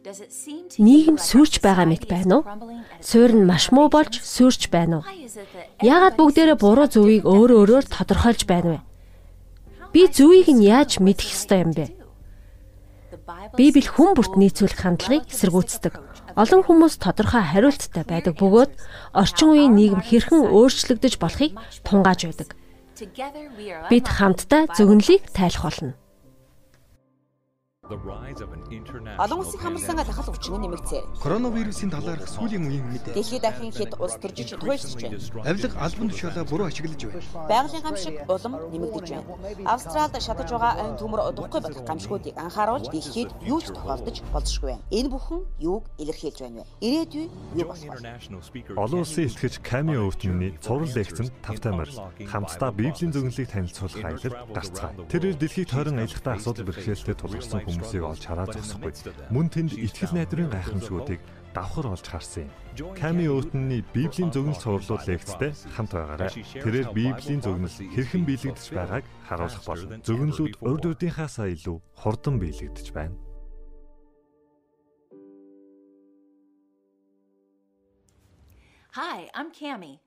Нийгэм сүрч байгаа мэт байна уу? Суурь нь маш муу болж сүрч байна уу? Яагаад бүгдээрээ буруу зөвийг өөр өөрөөр тодорхойлж байна вэ? Би зөвийг нь яаж мэдэх ёстой юм бэ? Библи хүн бүрт нийцүүлэх хандлагыг эсэргүүцдэг. Олон хүмүүс тодорхой хариулттай байдаг бөгөөд орчин үеийн нийгэм хэрхэн өөрчлөгдөж болохыг тунгааж байдаг. Бид хамтдаа зөвнөлийг тайлах болно. Олон улсын хамарсангаа дахал өвчин нэмэгцээ. Коронавирусын талаарх сүүлийн үеийн мэдээ. Дэлхийд дахин хэд улс төржиж туйлшиж байна. Авилга албан тушаалаа буруу ашиглаж байна. Байгалийн гамшиг улам нэмэгдэж байна. Австралид шатаж байгаа айн төмөр удахгүй болох гамшигуудыг анхааруулж дэлхийд юу ч тохиолдож болзошгүй байна. Энэ бүхэн юуг илэрхийлж байна вэ? Ирээдүй юу болох вэ? Олон улсын ихтгэж Ками өвтмөний цуврал лекцэнд тавтай морил хамтдаа Библийн зөвнөлийг танилцуулах аялалд гарцгаая. Тэрээр дэлхийг тойрон аялахтаа асуудал бэрхшээлтэй тулгарсан хүмүүсийг олж хараа зогсохгүй. Мөн тэнд итгэл найдварын гайхамшгуудыг давхар олж харсан юм. Ками Оутны Библийн зөвнөл цувралууд лекцтэй хамт байгаарай. Тэрээр Библийн зөвнөл хэрхэн биелэгдэж байгааг харуулах болно. Зөвнөлүүд урд урдынхаасаа илүү хурдан биелэгдэж байна. Hi, I'm Cami.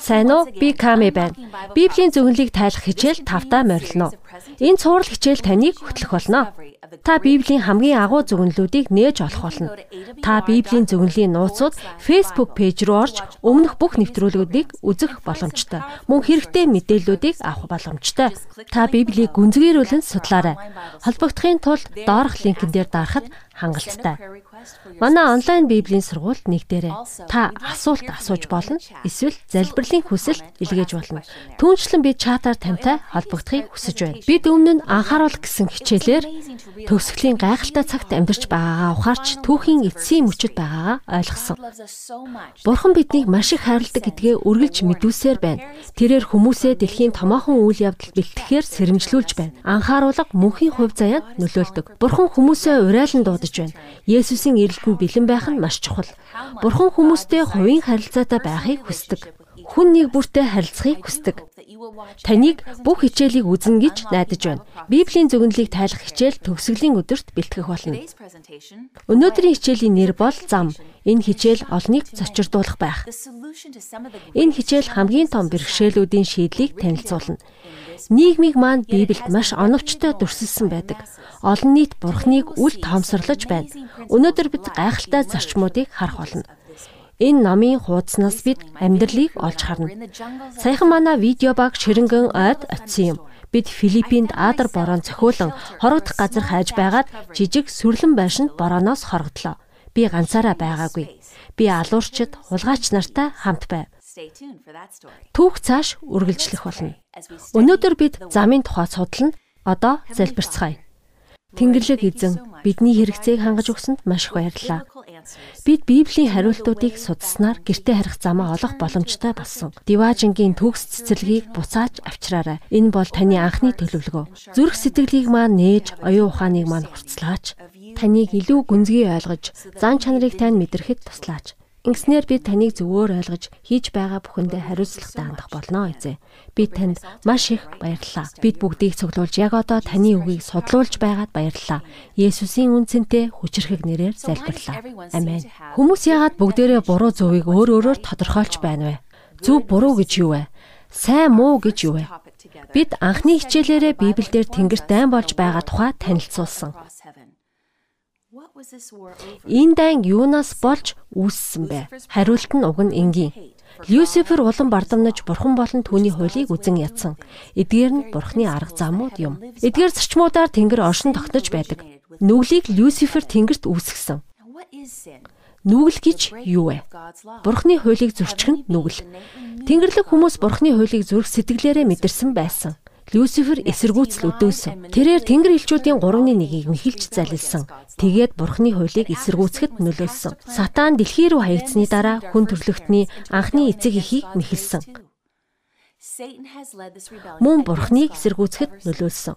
Сайн уу? Би Ками байна. Библийн зөвнөлийг тайлах хичээл тавтаа морилно. Энэ цуврал хичээл таныг хөтлөх болно. Та Библийн хамгийн агуу зөвнөлүүдийг нээж олох болно. Та Библийн зөвнөлийн нууцуд Facebook пэйж рүү орж өмнөх бүх нэвтрүүлгүүдийг үзэх боломжтой. Мөн хэрэгтэй мэдээллүүдийг авах боломжтой. Та Библийг гүнзгийрүүлэн судлаарай. Холбогдохын тулд доорх линкэн дээр дарахад хангалттай. Манай онлайн библийн сургуульд нэгдээрэй. Та асуулт асууж болно. Эсвэл залбирлын хүсэл илгээж болно. Түүнчлэн би чатаар тантай холбогдохыг хүсэж байна. Бид өмнө нь анхааруул гэсэн хичээлээр төгсгөлийн гайхалтай цагт амьдарч байгаагаа ухаарч түүхийн эцсийн мөчөд байгаагаа ойлгосон. Бурхан биднийг маш их хайрладаг гэдгээ үргэлж мэдүүлсээр байна. Тэрээр хүмүүсээ дэлхийн томоохон үйл явдал бэлтгэхээр сэрэмжлүүлж байна. Анхааруулга мөнхийн хувь заяанд нөлөөлдөг. Бурхан хүмүүсээ урайлан дуудаж байна. Есүсийн Бурханын ирэлтэнд бэлэн байх нь маш чухал. Бурхан хүмүүстэй хувийн харилцаатай байхыг хүсдэг. Хүн нэг бүртээ харилцахыг хүсдэг. Таныг бүх хичээлийг үзнэ гэж найдаж байна. Библийн зөвнөлийг тайлах хичээл төгсгөлийн өдөрт бэлтгэх болно. Өнөөдрийн хичээлийн нэр бол зам. Энэ хичээл олныг зочирдуулах байх. Энэ хичээл хамгийн том бэрхшээлүүдийн шийдлийг танилцуулна. Нийгмийг маань Библиэд маш оновчтой дүрсэлсэн байдаг. Олон нийт Бурхныг үл тоомсорлож байна. Өнөөдөр бид гайхалтай зарчмуудыг харах болно. Энэ номын хуудаснаас бид амьдралыг олж харна. Саяхан манай видео баг ширэнгэн ойд очисон юм. Бид Филиппинд Адар борон цохиулан хорогдох газар хайж байгаад жижиг сүрлэн байшинд борооноос хорогдлоо. Би ганцаараа байгаагүй. Би алуурчид, хулгайч нартай хамт байв. Түүх цааш үргэлжлэх болно. Өнөөдөр бид замын тухай судална. Одоо залбирцгаая. Тэнгэрлэг эзэн бидний хэрэгцээг хангаж өгсөнд маш их баярлалаа. Бид Библийн хариултуудыг судалснаар гэртээ харих замаа олох боломжтой болсон. Диважингийн төгс цэцэрлэгийг буцааж авчраарай. Энэ бол таны анхны төлөвлөгөө. Зүрх сэтгэлийг маань нээж, оюун ухааныг маань хурцлаач. Таныг илүү гүнзгий ойлгож, зан чанарыг тань мэдрэхэд туслаач. Ингэснээр би таныг зөвөр ойлгож хийж байгаа бүхэндээ хариуцлагатай хандах болно эзэн. Би танд маш их баярлалаа. Бид бүгдийг цуглуулж яг одоо таны үгийг судлуулж байгаад баярлалаа. Есүсийн үнцэнтэй хүчрхэг нэрээр залбирлаа. Амен. Хүмүүс яагаад бүгдээрээ буруу зөвийг өөр өөрөөр тодорхойлж байна вэ? Зөв буруу гэж юу вэ? Сайн муу гэж юу вэ? Бид анхны хичээлээрээ Библиэлд Тэнгэрт дайн болж байгаа тухай танилцуулсан. Энэ дайн юунаас болж үүссэн бэ? Хариулт нь уг нь энгийн. Люцифер улам бардамнаж бурхан болон түүний хуулийг үзен ядсан. Эдгээр нь бурхны арга замууд юм. Эдгээр зарчмуудаар тэнгэр оршин тогтнож байдаг. Нүглийг Люцифер тэнгэрт үүсгэсэн. Нүгэл гэж юу вэ? Бурхны хуулийг зөрчих нь нүгэл. Тэнгэрлэг хүмүүс бурхны хуулийг зүрх сэтгэлээрээ мэдэрсэн байсан. Люцифер эсэргүүцэл өдөөсөн. Тэрээр Тэнгэр элчүүдийн 3-1-ийг нэхэлж залилсан. Тэгээд Бурхны хуулийг эсэргүүцэхэд нөлөөлсөн. Сатан дэлхий рүү хаягдсны дараа хүн төрлөختний анхны эцэг эхийг нэхэлсэн. Мөн Бурхныг эсэргүүцэхэд нөлөөлсөн.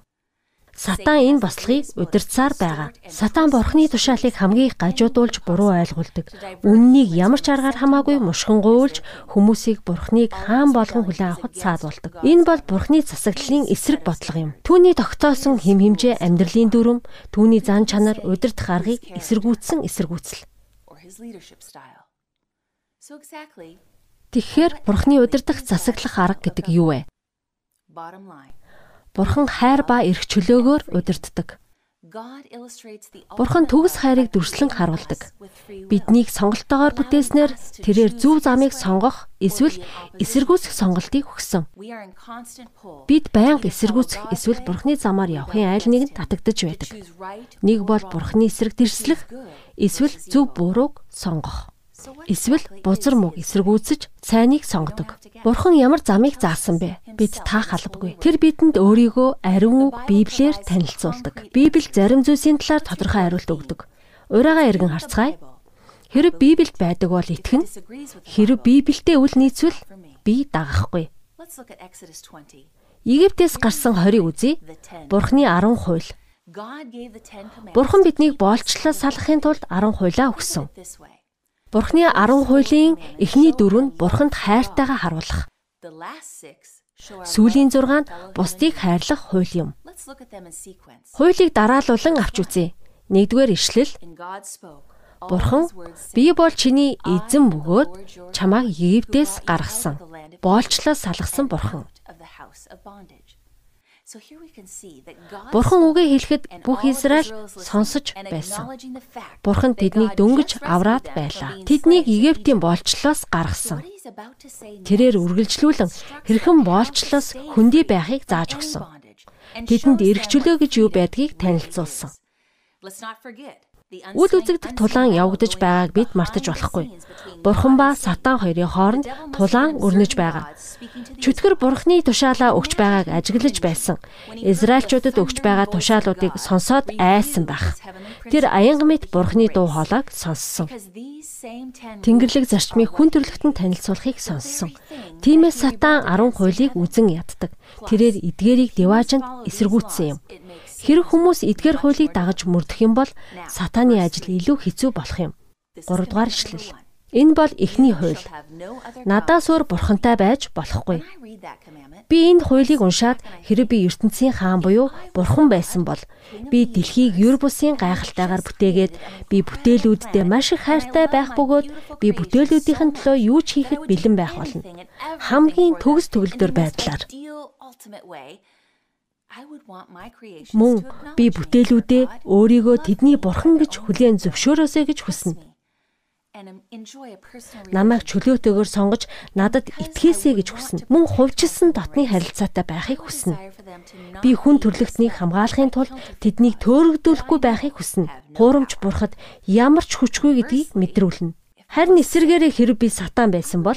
Сатан энэ бослогыг удирдсаар байгаа. Сатан бурхны тушаалыг хамгийн их гажуудуулж буруу ойлгуулдаг. Үннийг ямар ч аргаар хамаагүй мушхингуулж хүмүүсийг бурхныг хаан болгон хүлээн авахд саадуулдаг. Энэ бол бурхны засаглалын эсрэг бодлого юм. Түүний тогтоосон хэм хэмжээ амьдралын дүрм, түүний зан чанар, удирдах аргыг эсэргүүцсэн эсэргүүцэл. Тэгэхээр бурхны удирдах засаглах арга гэдэг юу вэ? Бурхан хайр ба эрх чөлөөгөөр удирддаг. Бурхан төгс хайрыг дүрслэн харуулдаг. Биднийг сонголтоогоор бүтээснээр тэрээр зөв замыг сонгох эсвэл эсэргүүцэх сонголтыг өгсөн. Бид байнга эсэргүүцэх эсвэл Бурханы замаар явахын айл нэг нь татагдж байдаг. Нэг бол Бурханы эсрэг тэрслэх эсвэл зөв бурууг сонгох. Эсвэл бузар мөг эсэргүүцэж цайныг сонгодог. Бурхан ямар замыг заасан бэ? Бид таах албагүй. Тэр бидэнд өөрийгөө ариун үг Библиэр танилцуулдаг. Библи зарим зүйлсийн талаар тодорхой хариулт өгдөг. Ураагаа эргэн харцгаая. Хэрэг Библиэд байдаг бол итгэн. Хэрэг Библиэд үл нийцвэл би дагахгүй. Египтээс гарсан хорийг үзье. Бурхны 10 хууль. Бурхан биднийг боолчлоо салахын тулд 10 хуулиа өгсөн. Бурхны 10 хуулийн эхний дөрөв нь Бурханд хайртайгаа харуулах. Сүүлийн 6 нь бусдыг хайрлах хууль юм. Хуулийг дараалуулан авч үзье. Нэгдүгээр ишлэл Бурхан би бол чиний эзэн бөгөөд чамайг Египтээс гаргасан. Боолчлоо салгасан Бурхан. Бурхан үгээ хэлэхэд бүх Израиль сонсож байсан. Бурхан тэднийг дөнгөж авраад байлаа. Тэднийг Египтийн боолчлоос гаргасан. Тэрээр үргэлжлүүлэн хэрхэн боолчлоос хөндөй байхыг зааж өгсөн. Тэдэнд эргчлөө гэж юу байдгийг танилцуулсан. Үл үзэгдэх тулаан явагдаж байгааг бид мартаж болохгүй. Бурхан ба Сатан хоёрын хооронд тулаан өрнөж байгаа. Чөтгөр Бурханы тушаалаа өгч байгааг ажиглаж байсан. Израильчуудад өгч байгаа тушаалуудыг сонсоод айсан байх. Тэр аянга мэт Бурханы дуу хоолойг сонссон. Тэнгэрлэг зарчмыг хүн төрлөختөнд танилцуулахыг сонссон. Тиймээс Сатан 10 хуулийг үзен яддаг. Тэрээр эдгээрийг деваажинд эсэргүүцсэн юм. Хэрэг хүмүүс эдгээр хуулийг дагаж мөрдөх юм бол сатааны ажил илүү хэцүү болох юм. 3 дугаар ишлэл. Энэ бол эхний хууль. Надаас өөр бурхантай байж болохгүй. Би энэ хуулийг уншаад хэрэг би ертөнцийн хаан буюу бурхан байсан бол би дэлхийг юр бусын гайхалтайгаар бүтээгээд би бүтээлүүддээ маш их хайртай байх бөгөөд би бүтээлүүдийн төлөө юу ч хийхэд бэлэн байх болно. Хамгийн төгс төгөлдөр байдлаар Мөн би бүтээлүүдээ өөрийгөө тэдний бурхан гэж хүлээн зөвшөөрөөсэй гэж хүснэ. Намайг чөлөөтэйгээр сонгож надад итгээсэй гэж хүснэ. Мөн хувьчилсан дотны харилцаатай байхыг хүснэ. Би хүн төрлөختнийг хамгаалахын тулд тэднийг төөрөгдүүлэхгүй байхыг хүснэ. Хуурамч бурхад ямар ч хүчгүй гэдгийг мэдрүүлнэ. Харин эсэргээрээ хэрэг би сатан байсан бол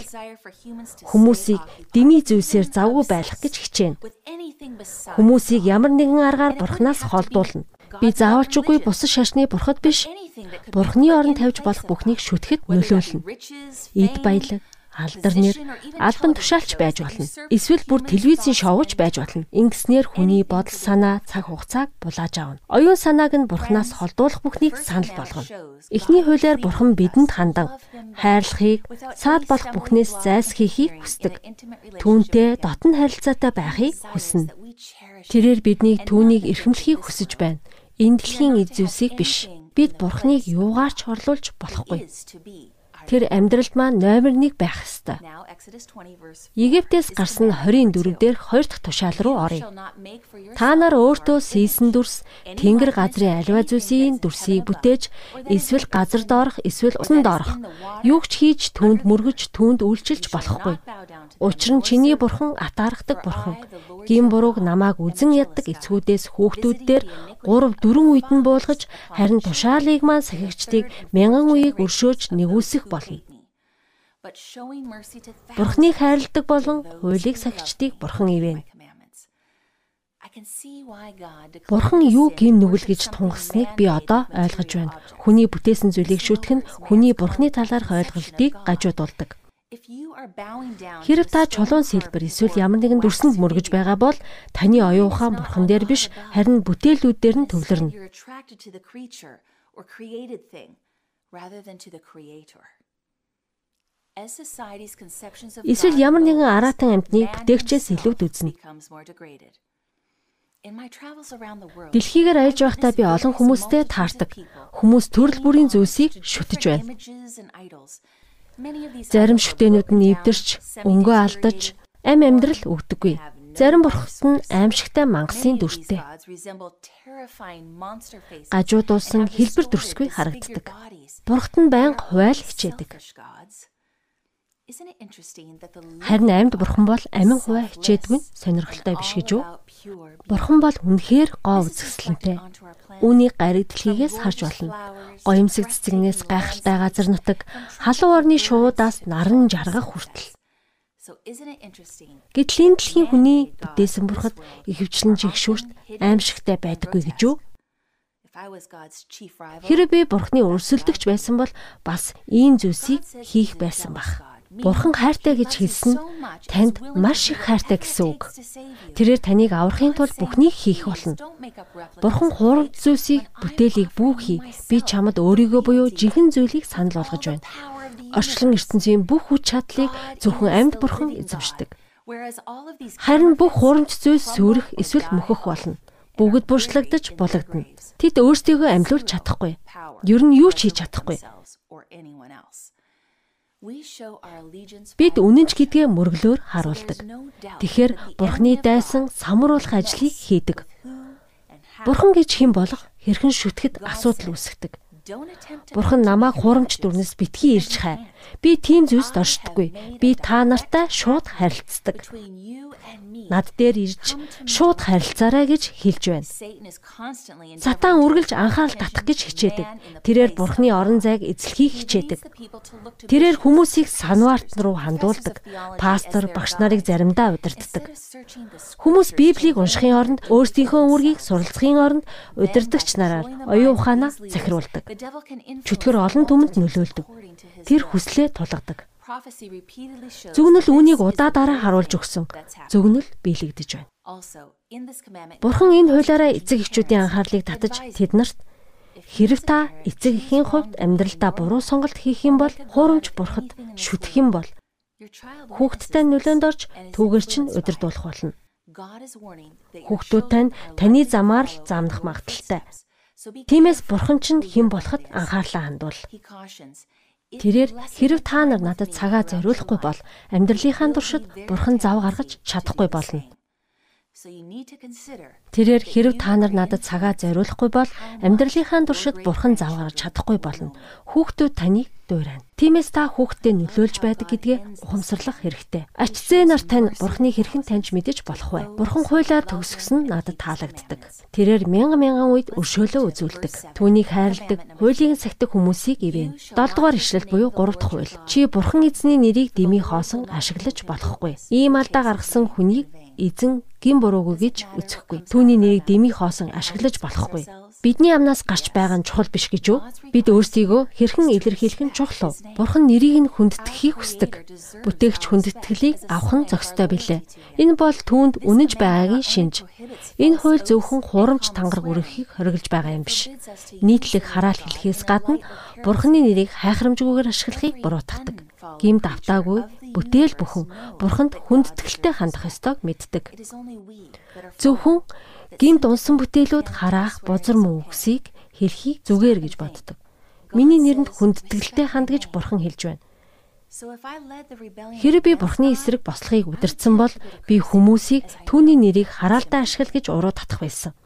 хүмүүсийг дими зүйлсээр завгүй байлгах гэж хичээнэ. Хүмүүсийг ямар нэгэн аргаар бурхнаас холдуулна. Би заавалчгүй бусад шашны бурхад биш. Бурхны орон тавьж болох бүхнийг шүтгэхэд нөлөөлнө. Эд баялаг, алдар нэр, албан тушаалч байж болно. Эсвэл бүр телевизийн шоуч байж болно. Ингэснээр хүний бодол санаа цаг хугацааг булааж авна. Оюун санааг нь бурхнаас холдуулах бүхнийг санал болгоно. Эхний хуулиар бурхан бидэнд хандан хайрлахыг, саад болох бүхнээс зайлсхийхийг хүсдэг. Түүнтэй дотн харилцаатай байхыг хүснэ. Тэрээр биднийг түүнийг эрхэмлэхийг хүсэж байна. Энэ дэлхийн эд зүйлсийг биш. Бид бурхныг юугаарч орлуулж болохгүй тэр амьдралд маань номер 1 байх ёстой. Египтээс гарсан 24 дээр хоёр дахь тушаал руу оръё. Та нар өөртөө сийсэн дүрс, тэнгэр газрын аливаа зүйлсийн дүрсийг бүтээж, эсвэл газар доорх, эсвэл усанд орох. Юу ч хийж түнд мөргөж, түнд үйлчилж болохгүй. Учир нь чиний бурхан атаархдаг бурхан. Гин бурууг намааг үзен яддаг эцгүүдээс хүүхдүүд дээр 3 4 үед нь буулгаж, харин тушаалыг маань сахигчдыг мянган үеийг өршөөж нэгүсэх болно. Бурхны хайрладаг болон хуулийг сахичдыг бурхан ивэн. Бурхан юу гим нүгэл гэж тунгасныг би одоо ойлгож байна. Хүний бүтээсэн зүйлийг шүтгэн хүний бурхны талаарх ойлголтыг гажуудуулдаг. Хэрв та чулуун сэлбэр эсвэл ямар нэгэн дүрсэнд мөргөж байгаа бол таны оюун ухаан бурхан дээр биш харин бүтээлүүд дээр нь төвлөрнө. Эсвэл ямар нэгэн аратан амьтныг бүтээгчээс илүүд үзнэ. Дэлхийгээр аялж байхдаа би олон хүмүүстэй таардаг. Хүмүүс төрөл бүрийн зүйлсийг шүтэж байна. Зарим шүтэнүүд нь эвдэрч, өнгөө алдаж, ам амьдрал өгдөггүй. Зарим бурхад нь аимшигтай мангасын дүртэй. Гажуудуулсан хэлбэр дүрсгүй харагддаг. Бурхад нь байнга хувайл хичээдэг. Харин амьд бурхан бол амин хуваа хичээдгүй сонирхолтой биш гэж үү? Бурхан бол үнэхээр гоо үзэсгэлэнтэй. Үүнийг гариг дэлхийгээс харж болно. Гоёмсог цэцгнээс гайхалтай газар нутаг, халуун орны шуудаас наран жаргах хүртэл. Гэтэл энэ дэлхийн хүний бүтээсэн бурхад ихэвчлэн жигшүүрт аимшигтай байдаггүй гэж үү? Хэрэв би бурхны өрсөлдөгч байсан бол бас ийм зүйлсийг хийх байсан баг. Бурхан хайртай гэж хэлсэн танд маш их хайртай гэсэн үг. Тэрээр таныг аврахын тулд бүхнийг хийх болно. Бурхан хуурамч зүйлсийг бүтээлийг бүү хий. Би чамд өөрийгөө буюу жинхэнэ зүйлийг санал болгож байна. Орчлон ертөнцийн бүх хүч чадлыг зөвхөн амьд бурхан эзэмшдэг. Харин бүх хуурамч зүйлс сүрэх эсвэл мөхөх болно. Бүгд буршлагдаж булагдана. Тэд өөрсдийгөө амьлуулж чадахгүй. Ер нь юу ч хийж чадахгүй. Бид үнэнч гэдгээ мөргөлөөр харуулдаг. Тэгэхээр Бурхны дайсан самруулах ажлыг хийдэг. Бурхан гэж хэн болох хэрхэн шүтгэд асуудал үүсгдэг. Бурхан намайг хурамч дүрнэс битгий ирж хай. Би тийм зүйлд оршдоггүй. Би та нартай шууд харилцдаг над дээр ирж шууд харилцаарай гэж хэлж байна. Сатан үргэлж анхаарал татах гэж хичээдэг. Тэрээр бурхны орон зайг эзлэхийг хичээдэг. Тэрээр хүмүүсийг санваарт руу хандуулдаг. Пастор, багш нарыг заримдаа удирддаг. Хүмүүс Библийг уншихын оронд өөрсдийнхөө үүргийг суралцахын оронд удирдахч нараар оюун ухаанаа захируулдаг. Чөтгөр олон түмэнд нөлөөлдөг. Тэр хүслээ тулгадаг. Зүгнэл үүнийг удаа дараа харуулж өгсөн. Зүгнэл биелэгдэж байна. Бурхан энэ хуулиараа эцэг эхчүүдийн анхаарлыг татаж тэднэрт хэрв та эцэг эхийн хувьд амьдралдаа буруу сонголт хийх юм бол хуурамч бурхад шүтэх юм бол хүүхдтэй нөлөөнд орж түүгээр чинь удирдуулах болно. Хүүхдүүд тань таны замаар л заамнах магадaltaй. Тиймээс бурхан чинь хэн болоход анхаарлаа хандуул. Тэрээр хэрв та нар надад цагаа зориулахгүй бол амьдралынхаа туршид бурхан зав гаргаж чадахгүй болно. Тэрээр хэрв та нар надад цагаа зориулахгүй бол амьдралынхаа туршид бурхан зав гаргаж чадахгүй болно. Хүүхдүүд таныг дуурайна. Тиймээс та хүүхдтэй нөлөөлж байдаг гэдгээ ухамсарлах хэрэгтэй. Ачцээ нар тань бурхны хэрхэн таньж мэдэж болох вэ? Бурхан хуулиар төгсгсөн надад таалагддаг. Тэрээр мянган мянган үед өршөөлөө үзүүлдэг. Түүнийг хайрладаг, хуулийн сахидаг хүмүүсийг ивэн. 7 дугаар ишлэл буюу 3 дахь хууль. Чи бурхан эзний нэрийг дэмий хоосон ашиглаж болохгүй. Ийм алдаа гаргасан хүнийг эзэн гин буруугүй гэж үзэхгүй. Түүний нэрийг дэмий хоосон ашиглаж болохгүй. Бидний амнаас гарч байгаа нь чухал биш гэж үү? Бид өөрсдийгөө хэрхэн илэрхийлэх нь чухал уу? Бурхан нэрийг нь хүндэтгэлийг хүсдэг. Бүтээгч хүндэтгэлийг авах нь зохистой билээ. Энэ бол түүнд үнэнж байгаагийн шинж. Энэ хууль зөвхөн хуурамч тангараг өргөхийг хориглож байгаа юм биш. Нийтлэг хараал хэлэхээс гадна Бурханы нэрийг хайхрамжгүйгээр ашиглахыг буруутгадаг. Гимд автаагүй бүтээл бүхэн Бурханд хүндэтгэлтэй хандах ёстойг мэддэг. Зөвхөн гинт унсан бүтээлүүд хараах бузар мөвгсийг хэлхийг зүгээр гэж боддог. Миний нэрэнд хүндэтгэлтэй ханд гэж бурхан хэлж байна. Хэрэв би бурхны эсрэг бослохыг удирдсан бол би хүмүүсийг түүний нэрийг хараалдаа ашигла гэж уруу татах байсан.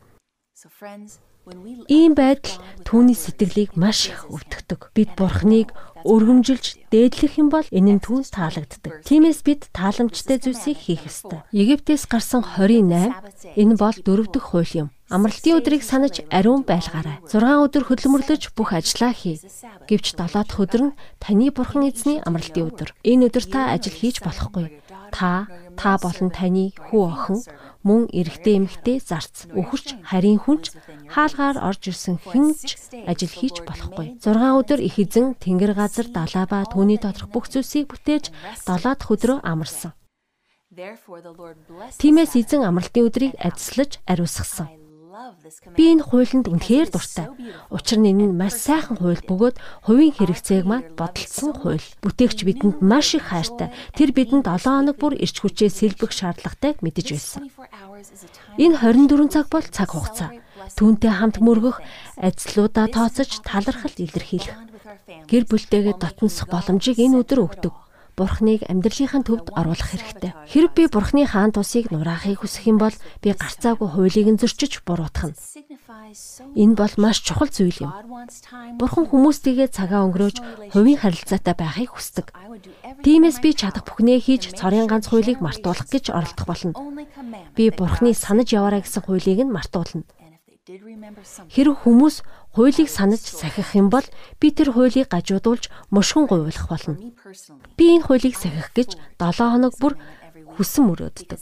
Ийм байдал түүний сэтгэлийг маш их өвдөгдөг. Бид бурхныг өргөмжилж дээдлэх юм бол энэ нь түүнд таалагддаг. Тиймээс бид тааламжтай зүйлсийг хийх ёстой. Египтээс гарсан 28 энэ бол дөрөв дэх хууль юм. Амралтын өдрийг санаж ариун байлгаарай. 6 өдөр хөдөлмөрлөж бүх ажлаа хий. Гэвч 7 дахь өдөр нь таны бурхан эзний амралтын өдөр. Энэ өдөр та ажил хийж болохгүй. та та болон таны хүү охин мөн эрэгтэй эмэгтэй зарц өхөрч харийн хүнч хаалгаар орж ирсэн хинч ажил хийж болохгүй. 6 өдөр их эзэн тэнгэр газар далаа ба түүний доторх бүх зүйлсийг бүтээж 7 дахь өдрөө амарсан. Тиймээс эзэн амралтын өдрийг адислаж ариусгасан. Би энэ хуулинд үнэхээр дуртай. Учир нь энэ нь маш сайхан хууль бөгөөд хувийн хэрэгцээг мад бодолцсон хууль. Бүтээгч бидэнд маш их хайртай. Тэр бидэнд 7 хоног бүр ирч хүчээ сэлбэх шаардлагатайг мэдэж байсан. Энэ 24 цаг бол цаг хугацаа. Түүнтэй хамт мөргөх, ажлуудаа тооцож талархал илэрхийлэх. Гэр бүлтэйгээ дотносох боломжийг энэ өдөр өгдөг. Бурхныг амьдралынхаа төвд оруулах хэрэгтэй. Хэрв би Бурхны хаан тусыг нураахыг хүсэх юм бол би гарцаагүй хуулийг нь зөрчиж буруутгах нь. Энэ бол маш чухал зүйл юм. Бурхан хүмүүстэйгээ цагаа өнгөрөөж хувийн харилцаатай байхыг хүсдэг. Тиймээс би чадах бүхнээ хийж цорын ганц хуулийг мартуулах гэж оролдох болно. Би Бурхны санаж яваарай гэсэн хуулийг нь мартуулна. Хэрэг хүмүүс хуулийг санаж сахих юм бол би тэр хуулийг гажуудуулж мушгин гуйлах болно. Би энэ хуулийг сахих гэж 7 хоног бүр хүсэн мөрөөддөг.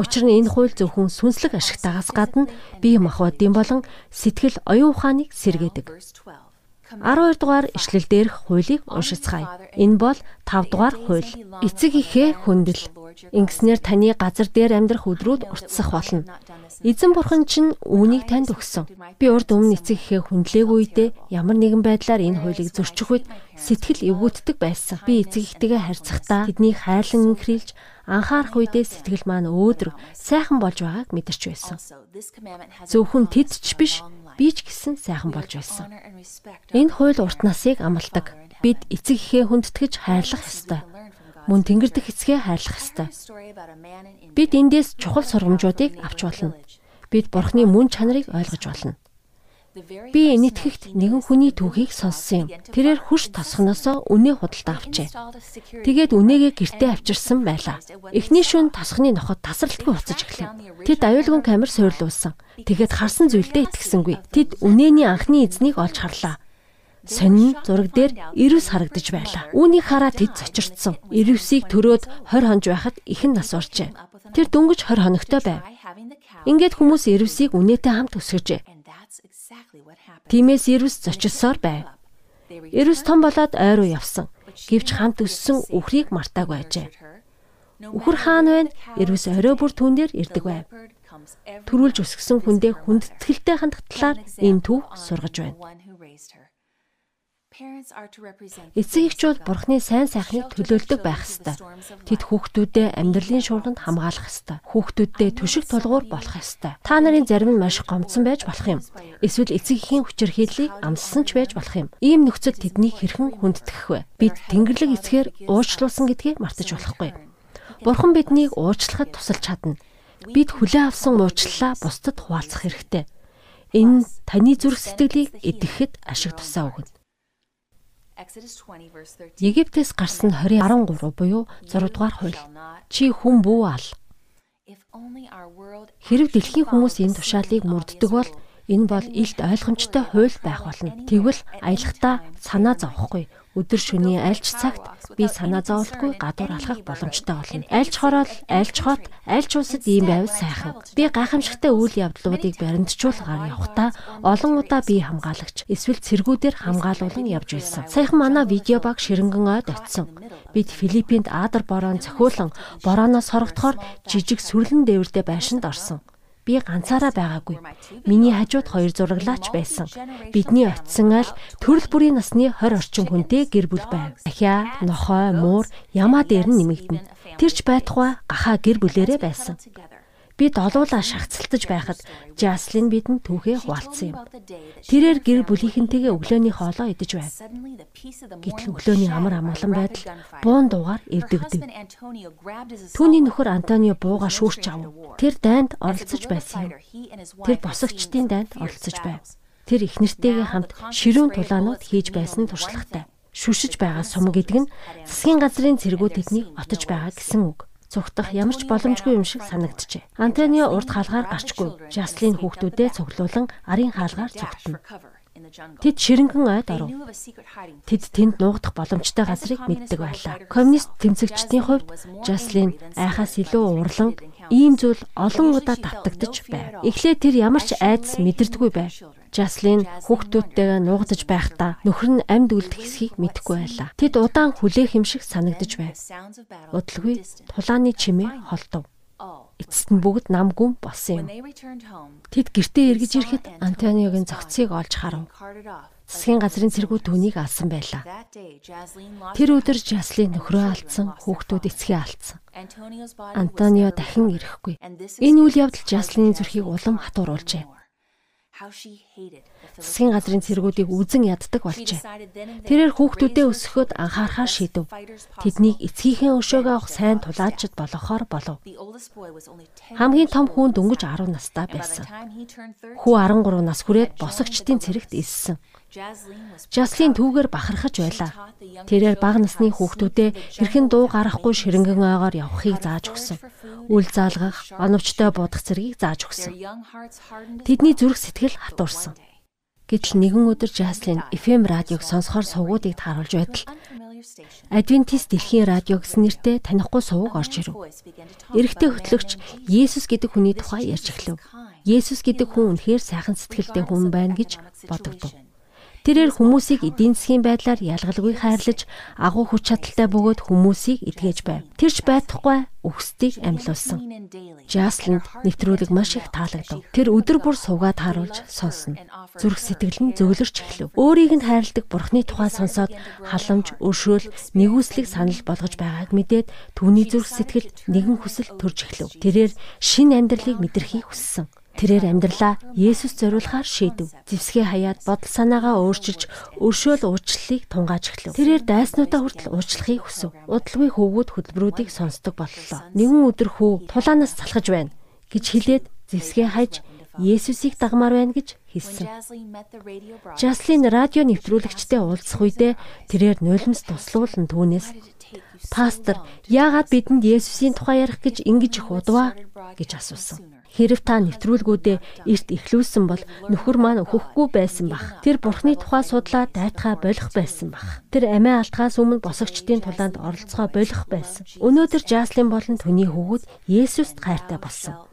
Учир нь энэ хууль зөвхөн сүнслэг ашигтайгаас гадна бие махбодын болон сэтгэл оюун ухааныг сэргээдэг. 12 дугаар ишлэл дээрх хуулийг уншицгаая. Энэ бол 5 дугаар хууль. Эцэг ихээ хүндэл. Ингэснээр таны газар дээр амьдрах өдрүүд уртсах болно. Эзэн бурхан чинь үүнийг танд өгсөн. Би урд өмнө эцэг ихээ хүндлээгүй үедээ ямар нэгэн байдлаар энэ хуулийг зөрчих үед сэтгэл эвгүүддэг байсан. Би эцэг ихтэйгээ харьцахдаа тэднийг хайрлан инхрийлж анхаарах үедээ сэтгэл маань өөдрөг сайхан болж байгааг мэдэрч байсан. Зөвхөн тэд ч биш би ч гэсэн сайхан болж байсан. Энэ хууль урт насыг амладаг. Бид эцэг ихээ хүндэтгэж хайрлах ёстой мөн тэнгэр дэх эцгээ хайрлах ёстой. Бид эндээс чухал сургамжуудыг авч болно. Бид Бурхны мөн чанарыг ойлгож болно. Би энэтхэгт нэгэн хүний түүхийг сонссон юм. Тэрээр хурш тосхноосоо үнэ худалдаа авчээ. Тэгээд үнэгээ гэртээ авчирсан байлаа. Эхний шөнө тосхны ноход тасралтгүй уцаж эхлэв. Тэд аюулгүй камер суйрлуулсан. Тэгээд харсан зүйлдээ итгэсэнгүй. Тэд үнэний анхны эзнийг олж харлаа сонин зураг дээр ирвс харагдаж байлаа. Үүнийг хараад тэд цочирдсан. Ирвсийг төрөөд 20 хонж байхад ихэн нас орчээ. Тэр дөнгөж 20 хоногтой байв. Ингээд хүмүүс ирвсийг үнэтэй хамт өсгөжээ. Тимээс ирвс зочилсоор байв. Ирвс том болоод ойруу явсан. Гэвч хамт өссөн үхрийг мартаагүй ажээ. Үхэр хаан байна. Ирвс орой бүр түн дээр ирдэг байв. Төрүүлж өсгсөн хүндээ хүндэтгэлтэй хандах талаар энэ түүх сургаж байна. Эцэг эхчүүд бурхны сайн сайхныг төлөөлдөг байх ёстой. Тэд хүүхдүүдэд амьдралын шуурганд хамгаалах ёстой. Хүүхдүүдэд түшиг тулгуур болох ёстой. Та нарын зарим нь маш гомдсон байж болох юм. Эсвэл эцэг эхийн хүчирхийллийг амссан ч байж болох юм. Ийм нөхцөл тэднийг хэрхэн хүндэтгэх вэ? Бид Тэнгэрлэг эцгээр уучлуулсан гэдгийг мартаж болохгүй. Бурхан биднийг уучлахад тусалж чадна. Бид хүлээн авсан уучлалаа бусдад хуваалцах хэрэгтэй. Энэ таны зүрх сэтгэлийг эдэхэд ашиг тусаа өгнө. Египтээс гарсан 20:13 буюу 6 дугаар хууль. Чи хүн бүү ал. Хэрэг дэлхийн хүмүүс энэ тушаалыг мөрддөг бол энэ бол илт ойлгомжтой хууль байх болно. Тэгвэл аялахдаа санаа зовхгүй өдөр шөнийн альч цагт би санаа зовлтгүй гадуур алхах боломжтой болно. Альч хороол, альч хот, альч улсад ийм байвал сайхан. Би гайхамшигтай үйл явдлуудыг баримтжуулгаар явхдаа олон удаа би хамгаалагч эсвэл цэргүүдээр хамгаалуулан явж байсан. Саяхан манай видео баг ширэнгэн ойд очсон. Бид Филиппинд Аадар бороо цохиулан борооноос хорогдохоор жижиг сүрлэн дээвэрдээ байшинд орсон. Би ганцаараа байгаагүй. Миний хажууд хоёр зураглаач байсан. Бидний очисон аль төрөл бүрийн насны 20 орчим хүнтэй гэр бүл байв. Ахиа, нохой, муур ямаа дээр нь нэмэгдэнэ. Тэрч байтугай гахаа гэр бүлэрээ байсан. Бид олуулаа шахацлтаж байхад Жаслин бидэнд түүхээ хуваалцсан юм. Тэрээр гэр бүлийнхэнтэйгээ өглөөний хоолоо идэж байв. Гэтэл өглөөний амар амгалан байдал буун дуугаар эвдэгдэв. Түүний нөхөр Антонио бууга шүүрч ав. Тэр дайнд оролцож байсан юм. Тэр босогчдын дайнд оролцож байв. Тэр их нэртэйгээ хамт ширүүн тулаанууд хийж байсан туршлагатай. Шүшиж байгаа сум гэдэг нь засгийн газрын цэргүүд тэднийг отож байгаа гэсэн үг цугтах ямар ч боломжгүй юм шиг санагджээ. Антонио урд хаалгаар гарчгүй. Жаслин хүүхдүүдэд цуглуулan арын хаалгаар цугтана. Тэд ширэнгэн ойд оров. Тэд тэнд нуугдах боломжтой газрыг мэддэг байлаа. Коммунист тэмцэгчдийн хувьд Жаслин айхаас илүү урлан ийм зүйл олон удаа татагдж байв. Эхлээд тэр ямар ч айдас мэдэрдэггүй байв. Жаслин хүүхдүүдтэйгээ нуугдаж байхдаа нөхөр нь амьд үлдэх хэсгийг мэдэхгүй байлаа. Тэд удаан хүлээх юм шиг санагдаж байв. Удалгүй тулааны чимээ холдов. Эцэст нь бүгд намгүй болсон юм. Тэд гэртээ эргэж ирэхэд Антониогийн зохицыг олж харав. Засгийн газрын цэргүүд түүнийг алсан байлаа. Тэр өдөр Жаслин нөхрөө алдсан, хүүхдүүд эцгээ алдсан. Антонио дахин ирэхгүй. Энэ үйл явдал Жаслины зүрхийг улам хатууруулжээ. Засгийн газрын цэргүүдийг үзен яддаг болжээ. Тэрээр хүүхдүүдээ өсгөхөд анхаарахаар шийдэв. Тэднийг эцгийнхээ өшөөгөө авах сайн тулаачид болгохоор болов. Хамгийн том хүн дөнгөж 10 настай байсан. Хүү 13 нас хүрээд босогчдын цэрэгт илсэн. Жаслин түүгээр бахархаж байлаа. Тэрээр бага насны хүүхдүүдэд хэрхэн дуу гарахгүй ширэнгэн ойгоор явахыг зааж өгсөн. Үл заалгах, оновчтой бодох зэргийг зааж өгсөн. Тэдний зүрх сэтгэл хатуурсан. Гэтэл нэгэн өдөр Жаслин FM радиог сонсохоор сувгуудыг тааруулж байтал Адвентист дэлхийн радио гэсэн нэртэй танихгүй сувг орж ирэв. Эрэгтэй хөтлөгч Есүс гэдэг хүний тухай ярьж эхлэв. Есүс гэдэг хүн үнэхээр сайхан сэтгэлтэй хүн байна гэж бодогдов. Тэрээр хүмүүсийг эдийн засгийн байдлаар ялгалгүй хайрлаж, агуу хүч чадалтай бөгөөд хүмүүсийг эдгэж байв. Тэрч байтугай өгсдийг амьлуулсан. Жаслинд нэвтрүүлэг маш их таалагдав. Тэр өдөр бүр суугаад харуулж сонсно. Зүрх сэтгэл нь зөөлөрч эхлэв. Өөрийг нь хайрладаг Бурхны тухай сонсоод халамж, өршөөл, нэгүслийг санал болгож байгааг мэдээд түүний зүрх сэтгэл нэгэн хүсэл төрж эхлэв. Тэрээр шин амьдралыг мэдрэхийг хүссэн. Тэрээр амьдралаа Есүс зориулахаар шийдэв. Зевсгээ хаяад бодол санаагаа өөрчилж, өршөөл уучлалыг тунгааж эхлэв. Тэрээр дайснуудаа хүртэл уучлахыг хүсв. Удалгүй хөвгүүд хөдөлмөрүүдийг сонсдог боллоо. Нэгэн өдөр хүү тулаанаас залхаж байна гэж хэлээд зевсгээ хайж Есүсийг дагмаар байна гэж хэлсэн. Жаслин радио нэвтрүүлэгчтэй уулзах үедээ тэрээр нулимс туслуулан түүнээс "Пастор, яагаад бидэнд Есүсийн тухай ярих гэж ингэж их удваа?" гэж асуусан. Хэрв та нэвтрүүлгүүдэд эрт эхлүүлсэн бол нөхөр маань өхөхгүй байсан бах. Тэр бурхны тухай судлаа дайтхаа болох байсан бах. Тэр амиа алтгаас өмнө босогчдын тулаанд оролцохоо болох байсан. Өнөөдөр Жаслин болон түүний хөвгүүд Есүст хайртай болсон.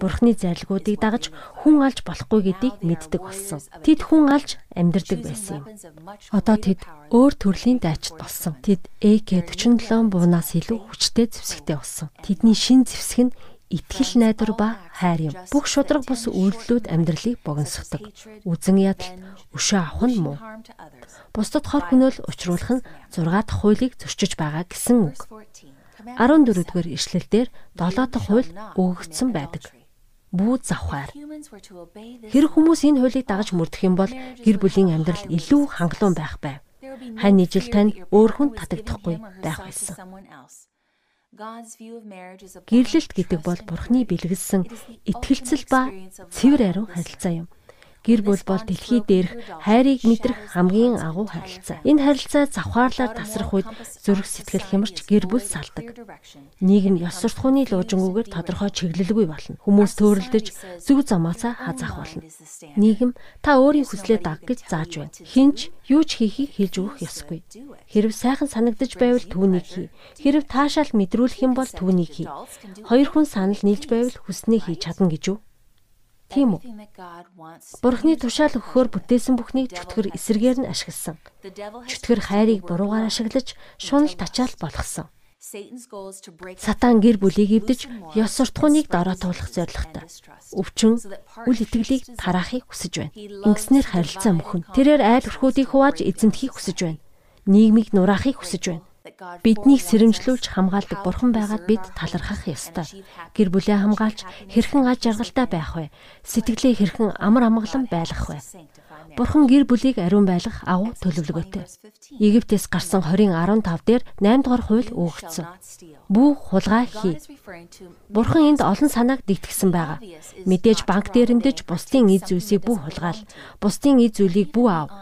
Бурхны зарилгуудыг дагаж хүн алж болохгүй гэдгийг мэддэг болсон. Тэд хүн алж амьдардаг байсан юм. Одоо тэд өөр төрлийн дайчид болсон. Тэд AK47 буунаас илүү хүчтэй зэвсэгтэй болсон. Тэдний шин зэвсэг нь итгэл найдвар ба хайр юм. Бүх шудраг бус үйлдэлүүд амьдралыг богиносгодог. Үзэн ядалт өшөө авах нь муу. Бусдад хор хөнөөл учруулах нь 6 дахь хуулийг зөрчиж байгаа гэсэн үг. 14 дугаар ишлэлдэр 7 дахь хууль өгөгдсөн байдаг. Бүү завхаар. Хэрэг хүмүүс энэ хуулийг дагаж мөрдөх юм бол гэр бүлийн амьдрал илүү хангалуун байх байв. Хань ижил тань өөр хүн татагдахгүй байх байсан. Гэрлэлт гэдэг бол Бурхны бэлгэлсэн итгэлцэл ба цэвэр ариун харилцаа юм. Гэр бүл бол дэлхий дээрх хайрыг мэдрэх хамгийн агуу харилцаа. Энэ харилцаа завхаарлаар тасрах үед зүрх сэтгэл хямарч гэр бүл салдаг. Нь ёс суртахууны луужингүүгээр тодорхой чиглэлгүй болно. Хүмүүс төөрөлдөж зүг замаасаа хазаах болно. Нийгэм та өөрийн хүслээ даг гэж зааж байна. Хинч юу ч хийхийг хэлж өгөх ёсгүй. Хэрв сайхан санагдаж байвал түүнийг хий. Хэрв таашаал мэдрүүлэх юм бол түүнийг хий. Хоёр хүн санал нийлж байвал хүснээ хийж чадна гэж үү? Тийм үү? Бурхны тушаал өгөхөөр бүтээсэн бүхнийг чөтгөр эсэргээр нь ашигласан. Чөтгөр хайрыг буруугаар ашиглаж шунал тачаал болгосон. Сатан гэр бүлийг эвдэж ёс суртахууныг дараа туулах зорилготой. Өвчин үл итгэлийг тараахыг хүсэж байна. Ингэснээр харилцаа мөхөн. Тэрээр айл өрхүүдийг хувааж эзэмдхийг хүсэж байна. Нийгмийг нураахыг хүсэж байна. Биднийг сэрэмжлүүлж хамгаалдаг Бурхан байгаад бид талархах ёстой. Гэр бүлээ хамгаалж хэрхэн аж жаргалтай байх вэ? Сэтгэлээ хэрхэн амар амгалан байлгах вэ? Бурхан гэр бүлийг ариун байлгах агуу төлөвлөгөөтэй. Египтээс гарсан 20:15 дээр 8 дугаар хууль өгөгдсөн. Бүү хулгай хий. Бурхан энд олон санааг дэгтгсэн байгаа. Мэдээж банк дээрэмдэж бусдын эд зүйлсийг бүү хулгаал. Бусдын эд зүйлийг бүү аав.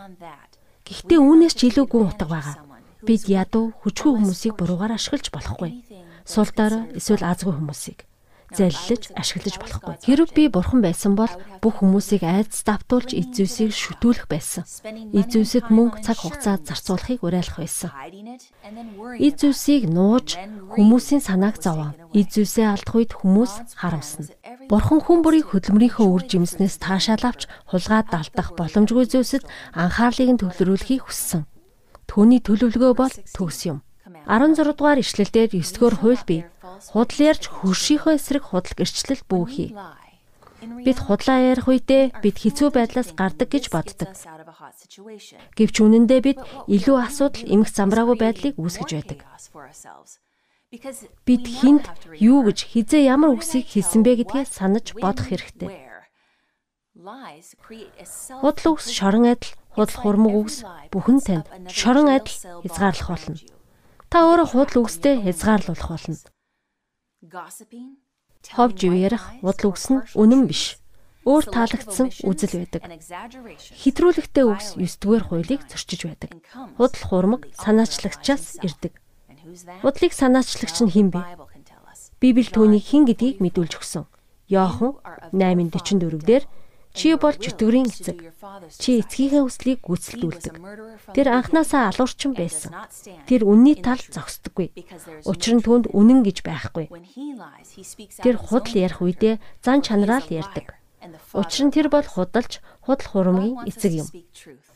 Гэхдээ үүнээс ч илүү гүн утга байгаа бид ядуу хүчгүй хүмүүсийг буруугаар ашиглаж болохгүй. Сул дорой эсвэл азгүй хүмүүсийг. залилж ашиглаж болохгүй. Хэрв би бурхан байсан бол бүх хүмүүсийг айдас давтуулж эзүүсийг шүтүүлэх байсан. Эзүүсэд мөнгө цаг хугацаа зарцуулахыг уриалах байсан. Эзүүсийг нууж хүмүүсийн санааг зовоо. Эзүүсээ алдах үед хүмүүс харамсна. Бурхан хүн бүрийг хөдөлмөрийнхөө үр жимснээс таашаал авч хулгайд далдах боломжгүй зүйлсэд анхаарлыг нь төвлөрүүлэхийг хүссэн. Түүний төлөвлөгөө бол төгс юм. 16 дугаар ишлэлдэр 9 дугаар хууль бий. Худал ярьж хөршийнхөө эсрэг худал гэрчлэл бүүхий. Бид худлаа ярих үедээ бид хэцүү байдлаас гардаг гэж боддог. Гэвч үнэндээ бид илүү асуудал эмх замраагүй байдлыг үүсгэж байдаг. Бид хинт юу гэж хизээ ямар үгсийг хэлсэн бэ гэдгээ санаж бодох хэрэгтэй. Худал үгс шорон адил, худал хурмаг үгс бүхэн танд шорон адил хязгаарлах болно. Та өөрөө худал үгстэй хязгаарлуулах болно. Ховж ярих худал үгс нь үнэн биш. Өөр таалагдсан үзэл байдаг. Хэтрүүлэгтэй үгс 9 дугаар хуулийг зөрчиж байдаг. Худал хурмаг санаачлагчаас ирдэг. Худлыг санаачлагч нь хэн бэ? Библи түүнийг хэн гэдгийг мэдүүлж өгсөн. Йохан 8:44 дээр Чи бол чөтгөрийн эцэг. Чи эцгийнхээ хүслийг гүйцэлдүүлдэг. Тэр анханасаа алуурчин байсан. Тэр үнний тал зогсдоггүй. Учир нь түүнд үнэн гэж байхгүй. Тэр худал ярих үедээ зан чанараал ярьдаг. Учир нь тэр бол худалж, худал хурамгийн эцэг юм.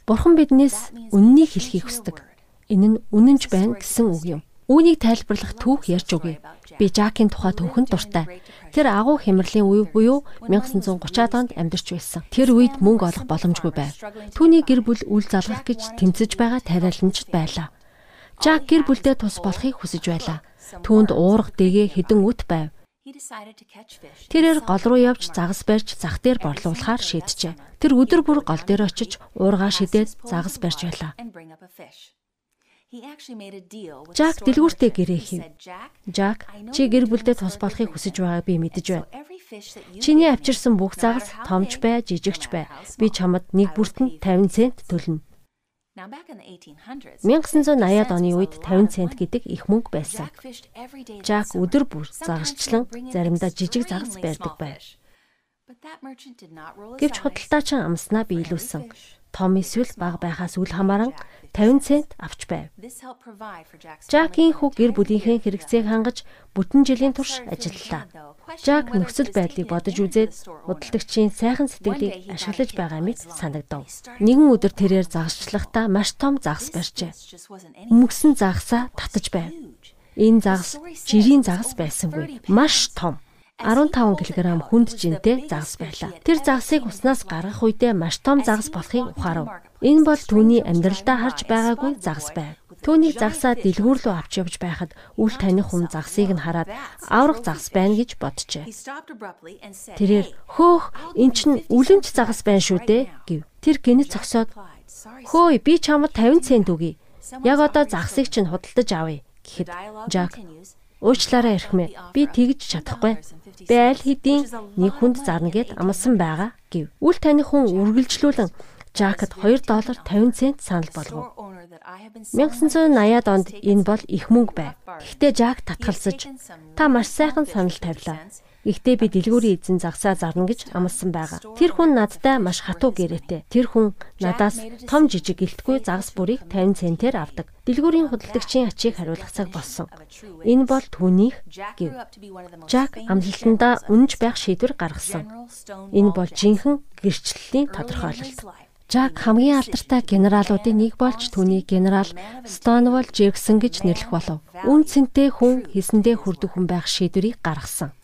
Бурхан биднээс үннийг хэлхийг хүсдэг. Энэ нь үнэнч байна гэсэн үг юм. Үүнийг тайлбарлах түүх ярьж өгье. Би Жакийн тухай түүхэнд дуртай. Тэр агуу хямралын үе буюу 1930-аад онд амьдарч байсан. Тэр үед мөнгө олох боломжгүй байв. Түүний гэр бүл үл залгах гэж тэмцэж байгаа тариаланчд байлаа. Жак гэр бүлдээ тус болохыг хүсэж байлаа. Түүнд уурга дэгээ хідэн үт байв. Тэрээр гол руу явж загас барьж зах дээр борлуулахаар шийджээ. Тэр өдөр бүр гол дээр очиж уургаа шидээд загас барьж байлаа. Жак дэлгүүртээ гэрээ хийв. Жак, чи гэр бүлдээ тус болохыг хүсэж байгааг би мэдэж байна. Чиний авчирсан бүх загас томч бай, жижигч бай. Би чамд нэг бүртэн 50 цент төлнө. 1980-ад оны үед 50 цент гэдэг их мөнгө байсан. Жак өдөр бүр загасчлан заримдаа жижиг загас барьдаг байв. Гэвч худалдаачин амснаа биелүүлсэн. Том эсвэл бага байхаас үл хамааран 50 цент авч байв. Жакийн хүү гэр бүлийнхээ хэрэгцээг хангаж бүтэн жилийн турш ажиллалаа. Жак нөхцөл байдлыг бодож үзээд худалдагчийн сайхан сэтгэлийг ашиглаж байгаа мэт санагдав. Нэгэн өдөр тэрээр загасчлахдаа маш том загас барьжээ. Өмгсөн загасаа татаж байв. Энэ загас жирийн загас байсангүй. Маш том. 15 кг хүнд жинтэй загас байлаа. Тэр загасыг уснаас гаргах үедээ маш том загас болохыг ухаарав. Энэ бол түүний амьдралдаа харж байгаагүй загас байв. Түүнийг загсаа дэлгүүр рүү авч явж байхад үл таних хүн загсыг нь хараад аврах загас байна гэж боджээ. Тэрээр хөөх эн чинь үлэмж загас байна шүү дээ гэв. Тэр гинэт зогсоод хөөе би чамд 50 цент өгье. Яг одоо загсыг чинь худалдаж авъя гэхэд Жак уучлаарай эрхмээ. Би тэгж чадахгүй. Би аль хэдийн нэг хүнд зарна гэд амласан байгаа гэв. Үл таних хүн үргэлжлүүлэн Жакет 2 доллар 50 цент санал болгов. 1980-ад онд энэ бол их мөнгө байв. Гэхдээ Жак татгалзаж та маш сайхан санал тавилаа. Гэхдээ би дэлгүүрийн эзэн загсаа зарна гэж амласан байгаа. Тэр хүн надтай маш хатуу гэрээтэй. Тэр хүн надаас том жижиг гэлтгүй загас бүрийг 50 центээр авдаг. Дэлгүүрийн худалдагчийн ачийг хариулах цаг болсон. Энэ бол түүнийх гэв. Жак амлалтандаа үнэнч байх шийдвэр гаргасан. Энэ бол жинхэнэ гэрчлэлийн тодорхойлолт. Жак хамгийн алдартай генералуудын нэг болж түүний генерал Stonewall Jackson гэж нэрлэх болов. Үн цэнтэй хүн хийсэндээ хүрдэх хүн байх шийдвэрийг гаргасан.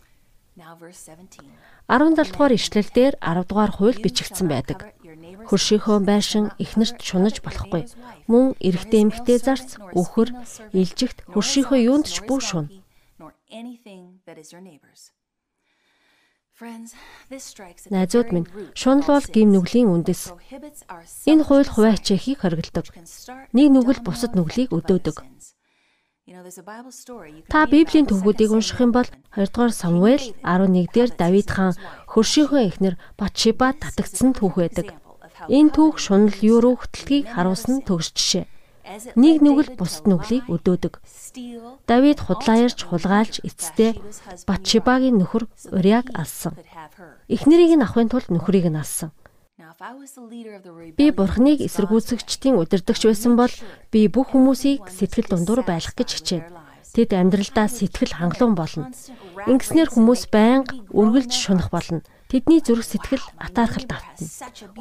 17 дугаар ишлэлдэр 10 дугаар хууль бичигдсэн байдаг. Хөршийнхөө байшин ихнэрт шунаж болохгүй. Мөн эрэгтэй эмэгтэй зарц, үхэр, илжигт хөршийнхөө юунд ч бүү шун. Найзууд минь, шунал бол гим нүглийн үндэс. Энэ хууль хуваачаахыг хориглодог. Нэг нүгэл бусад нүглийг өдөөдөг. Та Библийн төвгүүдийг унших юм бол 2 дугаар Самуэль 11 дээр Давид хаан хөршийнхөө эхнэр Батшиба татагдсан түүх байдаг. Энэ түүх шунал юу руу хөтлөхийг харуулсан төгс жишээ. нэг нүгэл бусд нүглийг өдөөдөг. Давид худлаярч хулгайлж эцэстээ Батшибагийн нөхөр Уриаг алсан. Эхнэрийг нь авахын тулд нөхрийг нь алсан. Би бурхныг эсэргүүцэгчдийн удирдагч байсан бол би бүх хүмүүсийг сэтгэл дундуур байлгах гэж хичээв. Тэд амьдралдаа сэтгэл хангалуун болно. Ингэснээр хүмүүс байнга үргэлж шунах болно. Тэдний зүрх сэтгэл атаархал давтна.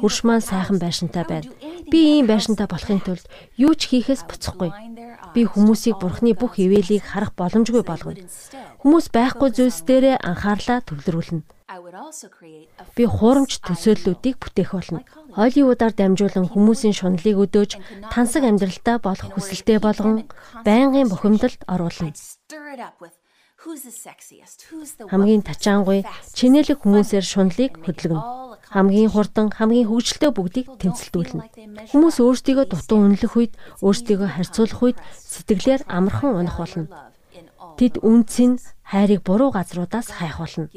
Хөрш маань сайхан байшинтай байна. Би ийм байшинтай болохын тулд юу ч хийхээс буцахгүй. Би хүмүүсийг бурхны бүх ивэлийг харах боломжгүй болгоно. Хүмүүс байхгүй зүйлс дээрээ анхаарлаа төвлөрүүлнэ. Би хуурамч төсөөллүүдийг бүтээх болно. Холливуудаар дамжуулан хүмүүсийн шунлыг өдөөж тансаг амьдралтаа болох хүсэлтэй болгон байнгын бухимдалд оруулна хамгийн тачаангуй чинэлэг хүмүүсээр шунлыг хөдөлгөнө. Хамгийн хурдан, хамгийн хөгжилтэй бүгдийг тэмцэлдүүлнэ. Хүмүүс өөрсдийгөө дутуу үнэлэх үед, өөрсдийгөө харьцуулах үед сэтгэлээр амархан унах болно. Тэд үнцэн хайрыг буруу газруудаас хайх болно.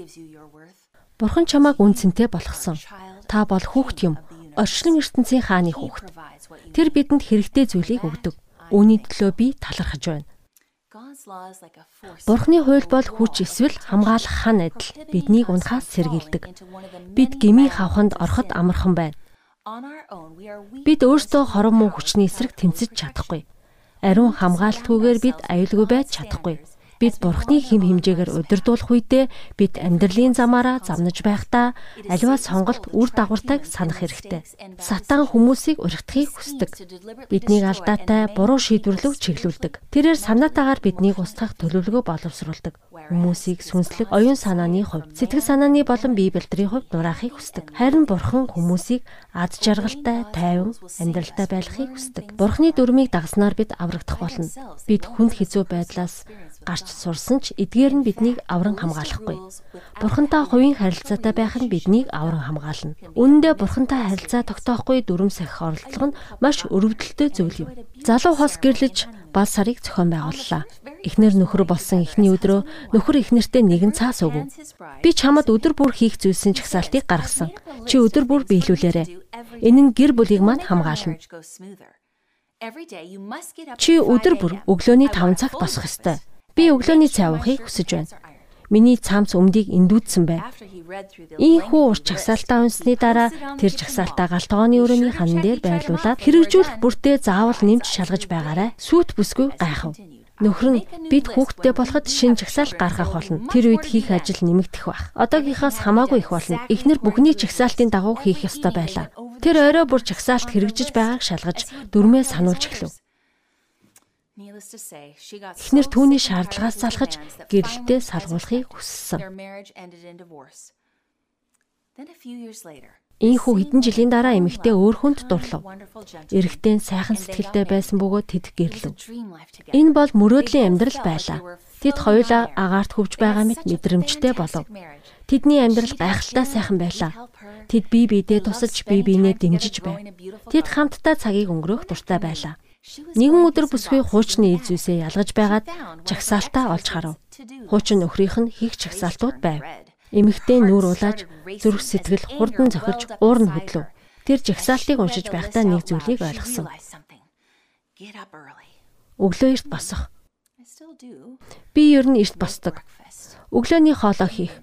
Бурхан чамааг үнцэнтэй болгосон. Та бол хүүхд юм. Орчлон ертөнцийн хааны хүүхд. Тэр бидэнд хэрэгтэй зүйлийг өгдөг. Үүний төлөө би талархаж байна. Бурхны хууль бол хүч эсвэл хамгаалах хан адил биднийг унахаас сэргийлдэг. Бид гмийн хавханд ороход амархан байна. Бид өөрсдөө хорон муу хүчний эсрэг тэмцэж чадахгүй. Ариун хамгаалтгүйгээр бид аюулгүй байж чадахгүй. Бид Бурхны хим химжээгээр удирдуулах үедээ бид амьдралын замаараа замнаж байхдаа аливаа сонголт үр дагавартайг санах хэрэгтэй. Сатан хүмүүсийг уригдахыг хүсдэг. Биднийг алдаатай буруу шийдвэрлэв чиглүүлдэг. Тэрээр санаатаагаар биднийг устгах төлөвлөгөө боловсруулдаг. Хүмүүсийг сүнслэг оюун санааны хувьд, сэтгэл санааны болон бие бэлтрийн хувьд нураахыг хүсдэг. Харин Бурхан хүмүүсийг ад жаргалтай, тайван амьдралтай байхыг хүсдэг. Бурхны дүрмийг дагснаар бид аврагдах болно. Бид хүнд хэцүү байдлаас гарч сурсан ч эдгээр нь биднийг авран хамгаалахгүй. Бурхантай хувийн харилцаатай байх нь биднийг авран хамгаална. Үүндээ бурхантай харилцаа тогтоохгүй дүрм сахих оролдлого нь маш өрөвдөлтөй зүйл юм. Залуу хос гэрлэж бал сарыг зохион байгууллаа. Эхнэр нөхөр болсон эхний өдрөө нөхөр эхнэртээ нэгэн цаас өгөв. Би чамд өдөр бүр хийх зүйлсийн чагсаалтыг гаргасан. Чи өдөр бүр биелүүлээрэ. Энэ нь гэр бүлийг манд хамгаална. Чи өдөр бүр өглөөний 5 цагт босох ёстой. Би өглөөний цай уухыг хүсэж байна. Миний цамц өмдийг эндүүдсэн байв. Ийхүү ур чагсаалтаа унсны дараа тэр чагсаалтаа галтгооны өрөөний хан дээр байрлуулад хэрэгжүүлэх бүртээ заавал нэмж шалгаж байгаарай. Сүйт бүсгүй гайхав. Нөхөр нь бид хүүхдтэй болоход шин чагсаалт гаргах болно. Тэр үед хийх ажил нэмэгдэх байх. Одоогийнхоос хамаагүй их болно. Эхнэр бүхний чагсаалтын дагуу хийх ёстой байлаа. Тэр орой бүр чагсаалт хэрэгжиж байгааг шалгаж дөрмөө сануулж эхлэв. Эхнэр түүний шаардлагаас залхаж гэрэлтэй салгуулахыг хүссэн. Ийхүү хэдэн жилийн дараа эмэгтэй өөр хүнд дурлав. Эрэгтэй нь сайхан сэтгэлтэй байсан бөгөөд тэд гэрлэв. Энэ бол мөрөөдлийн амьдрал байлаа. Тэд хоёулаа агаарт хөвж байгаа мэт мэдрэмжтэй болов. Тэдний амьдрал гайхалтай сайхан байлаа. Тэд бие биедээ тусалж бие биенээ дэмжиж байв. Тэд хамтдаа цагийг өнгөрөөх дуртай байлаа. Нэгэн өдөр бүсгүй хуучны эд зүйлсээ ялгаж байгаад чагсаалтаа олж харав. Хуучин нөхрийнх нь хийх чагсаалтууд байв. Эмэгтэй нүур улааж зүрх сэтгэл хурдан зохирж уур нь хөдлөв. Тэр жагсаалтыг уншиж байхдаа нэг зүйлийг ойлгосон. Өглөө эрт босох. Би ер нь эрт босдог. Өглөөний хоолоо хийх.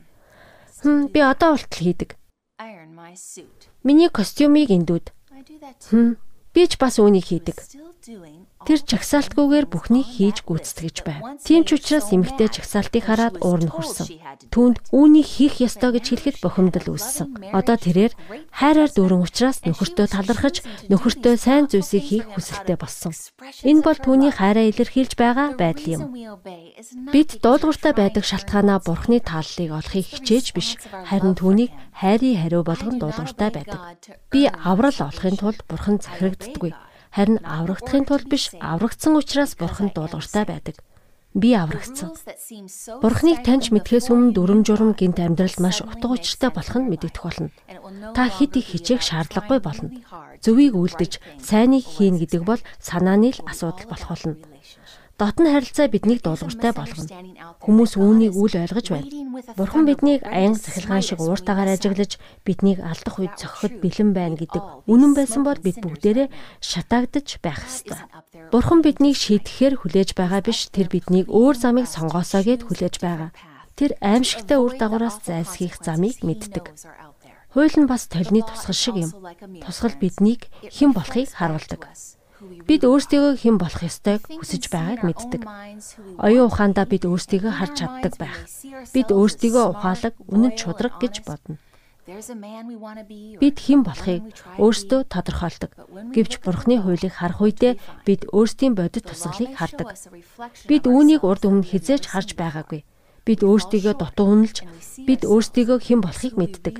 Хм би одоо ултал хийдэг. Миний костюмыг эндүүд. Хм би ч бас үүнийг хийдэг. Тэр чагсаалтгүйгээр бүхнийг хийж гүйцэтгэж байв. Тийм ч учраас эмэгтэй чагсаалтыг хараад уур нь хүрсэн. Түүнд үүнийг хийх ёстой гэж хэлэхэд бохимдол үүссэн. Одоо тэрээр хайраар дүүрэн учраас нөхөртөө талархаж, нөхөртөө сайн зүйлсийг хийх хүсэлтэй болсон. Энэ бол түүний хайраа илэрхийлж байгаа байдал юм. Бид дуулууртай байдаг шалтгаанаа бурхны тааллыг олохыг хичээж биш, харин түүнийг хайрын хариу болгон дуулууртай байдаг. Би аврал олохын тулд бурхан захирагддаггүй харин аврагдахын тулд биш аврагдсан учраас бурханд дуулууртай байдаг. Би аврагдсан. Бурхныг таньж мэдхээс өмнө дүрм журм гинт амьдралд маш утга учиртай болох нь мэдэгдэх болно. Та хэд их хичээх шаардлагагүй болно. Зөвийг үлдэж, сайныг хийн гэдэг бол санааны л асуудал болох болно. Дотн харилцаа биднийг дуулууртай болгоно. Хүмүүс үүнийг үл ойлгож байна. Бурхан биднийг аянга цахилгаан шиг ууртаагаар ажиглаж биднийг алдах үед зохиход бэлэн байна гэдэг үнэн байсан бол бид бүгдээрээ шатаагдж байх ёстой. Бурхан биднийг шийтгэхээр хүлээж байгаа биш тэр биднийг өөр замыг сонгоосоо гэд хүлээж байгаа. Тэр аимшигтай үр дагавраас зайлсхийх замыг мэддэг. Хууль нь бас толны тусгал шиг юм. Тусгал биднийг хэн болохыг харуулдаг. Бид өөрсдийгөө хэн болох ёстойг хүсэж байгааг мэддэг. Оюун ухаандаа бид өөрсдийгөө харж чаддаг байх. Бид өөрсдийгөө ухаалаг, үнэн чудраг гэж бодно. Бид хэн болохыг өөрсдөө тодорхойлдог. Гэвч Бурхны хуулийг харах үедээ бид өөрсдийн бодит тусгалыг хардаг. Бид үүнийг урд өмнө хизээж харж байгаагүй бид өөрсдийгөө дутуу үнэлж бид өөрсдийгөө хэн болохыг мэддэг.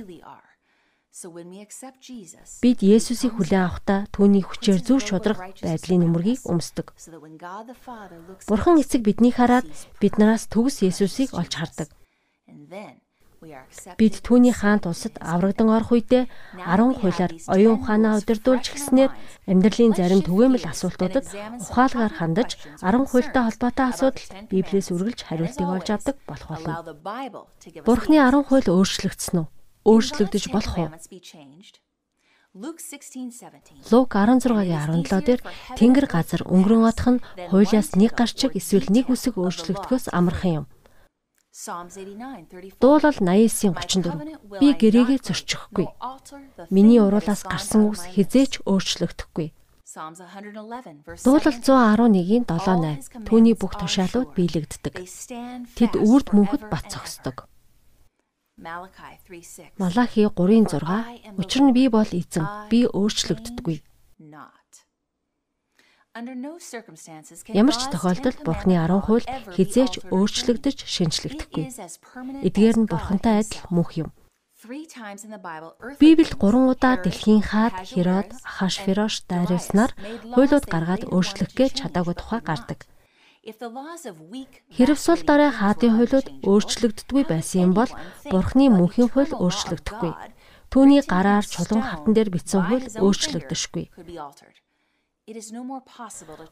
Бид Есүсийг хүлээн авахдаа түүний хүчээр зөв шудрах байдлын нүмергийг өмсдөг. Бурхан эцэг бидний хараад биднээс төгс Есүсийг олж хардаг. Бид түүний хаант улсад аврагдан орох үедээ 10 хуулиар оюун ухаанаа удирдуулж гиснээр амьдралын зарим түгээмэл асуултуудад ухаалгаар хандаж 10 хуультай холбоотой асуудалд Библиэс үргэлж хариултыг олж авдаг болох болно. Бурхны 10 хууль өөрчлөгдсөн үү? Өөрчлөгдөж болох уу? Лук 16-гийн 17 дээр Тэнгэр газар өнгөрөн одох нь хуулиас нэг гарчиг эсвэл нэг үсэг өөрчлөгдөхөөс амархан юм. Дуулал 89-ийн 34. Би гэрээгээ зөрчихгүй. Миний уруулаас гарсан үгс хизээч өөрчлөгдөхгүй. Дуулал 111-ийн 7-8. Түүний бүх тушаалууд биелэгддэг. Тэд үрд мөнхөд бат цогсдог. Малахи 3:6 Учир нь би бол эзэн. Би өөрчлөгддөггүй. Ямар ч тохиолдолд Бурхны 10 хууль хизээч өөрчлөгдөж шинжлэгдэхгүй. Эдгээр нь Бурхантай адил мөнх юм. Библиэд 3 удаа дэлхийн хаад Херод, Ахашферош, Дариус нар хуулиуд гаргаад өөрчлөх гэж чадаагүй тухай гардаг. Хэрв сул дорой хаадын хуулиуд өөрчлөгддөггүй байсан юм бол Бурхны мөнхийн хууль өөрчлөгдөхгүй. Түүний гараар чулуун хатан дээр бичсэн хууль өөрчлөгдөшгүй.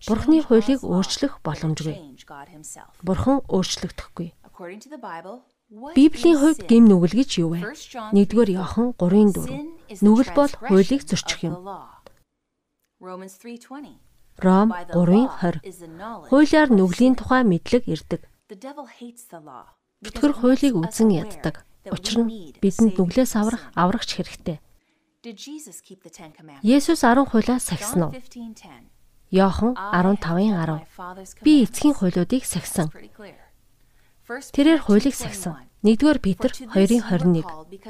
Бурхны хуулийг өөрчлөх боломжгүй. Бурхан өөрчлөгдөхгүй. Библийн хувьд гэм нүгэл гэж юу вэ? 1-р Иохан 3:4. Нүгэл бол хуулийг зөрчих юм. Ром 3:20. Хуулиар нүглийн тухай мэдлэг ирдэг. Бүтгэр хуулийг үзэн яддаг. Учир нь бидэнд нүглээс аврах аврагч хэрэгтэй. Есүс 10 хуулиа сахисан уу? Йохан 15-ын 10. Би эцгийн хуулиудыг сахисан. Тэрээр хуулийг сахисан. 1-р Петр 2:21.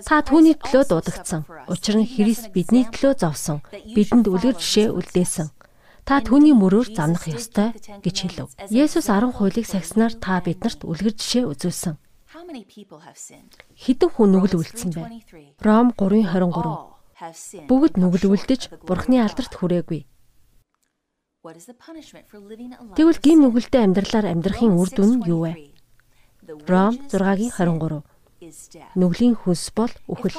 Та түүний төлөө дуудагдсан. Учир нь Христ бидний төлөө зовсон. Бидэнд үлгэр жишээ үлдээсэн. Та түүний мөрөөр замнах ёстой гэж хэлв. Есүс 10 хуулийг сахиснаар та биднэрт үлгэр жишээ үзүүлсэн. Хэдэн хүн нүгэл үлдсэн бэ? Ром 3:23 бүгд нүглүүлдэж бурхны алдарт хүрээгүй. Тэгвэл гим нүгэлтэй амьдралаар амьдрахын үр дүн нь юу вэ? Ром 6-гийн 23. Нүглийн хүнс бол үхэл.